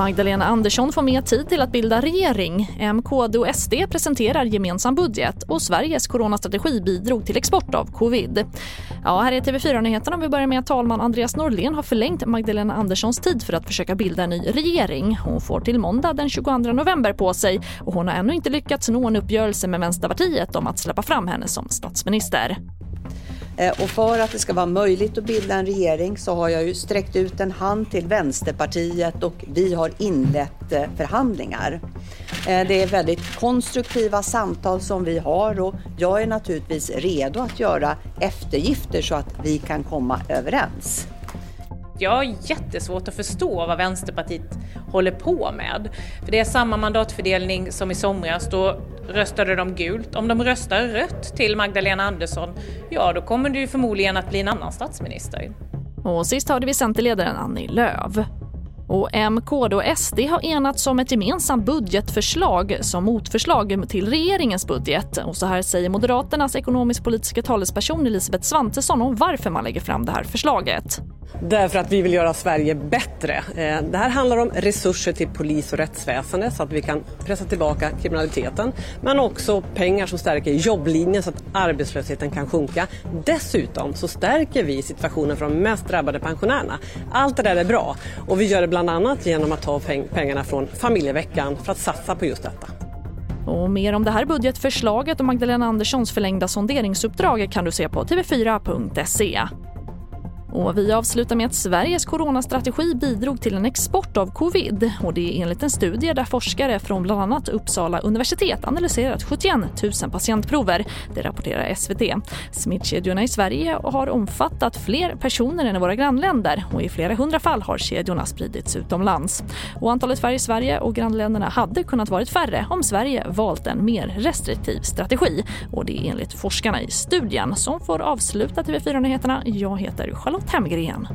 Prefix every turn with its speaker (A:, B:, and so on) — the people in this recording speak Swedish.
A: Magdalena Andersson får mer tid till att bilda regering. M, KD och SD presenterar gemensam budget och Sveriges coronastrategi bidrog till export av covid. Ja, här är TV4-nyheterna. Vi börjar med att talman Andreas Norlén har förlängt Magdalena Anderssons tid för att försöka bilda en ny regering. Hon får till måndag den 22 november på sig och hon har ännu inte lyckats nå en uppgörelse med Vänsterpartiet om att släppa fram henne som statsminister.
B: Eh, och för att det ska vara möjligt att bilda en regering så har jag ju sträckt ut en hand till Vänsterpartiet och vi har inlett eh, förhandlingar. Eh, det är väldigt konstruktiva samtal som vi har och jag är naturligtvis redo att göra eftergifter så att vi kan komma överens.
C: Jag har jättesvårt att förstå vad Vänsterpartiet håller på med. För det är samma mandatfördelning som i somras. Då röstade de gult. Om de röstar rött till Magdalena Andersson, ja då kommer det ju förmodligen att bli en annan statsminister.
A: Och sist hörde vi Centerledaren Annie Lööf. Och M, KD och SD har enats om ett gemensamt budgetförslag som motförslag till regeringens budget. Och så här säger Moderaternas ekonomisk-politiska talesperson Elisabeth Svantesson om varför man lägger fram det här förslaget.
D: Därför att vi vill göra Sverige bättre. Eh, det här handlar om resurser till polis och rättsväsende så att vi kan pressa tillbaka kriminaliteten. Men också pengar som stärker jobblinjen så att arbetslösheten kan sjunka. Dessutom så stärker vi situationen för de mest drabbade pensionärerna. Allt det där är bra och vi gör det bland annat genom att ta pengarna från familjeveckan för att satsa på just detta.
A: Och mer om det här budgetförslaget och Magdalena Anderssons förlängda sonderingsuppdrag kan du se på tv4.se. Och vi avslutar med att Sveriges coronastrategi bidrog till en export av covid. Och det är enligt en studie där forskare från bland annat Uppsala universitet analyserat 71 000 patientprover. Det rapporterar SVT. Smittkedjorna i Sverige har omfattat fler personer än i våra grannländer och i flera hundra fall har kedjorna spridits utomlands. Och antalet fall i Sverige och grannländerna hade kunnat varit färre om Sverige valt en mer restriktiv strategi. Och det är enligt forskarna i studien som får avsluta TV4-nyheterna. Jag heter Charlotte Hemgren.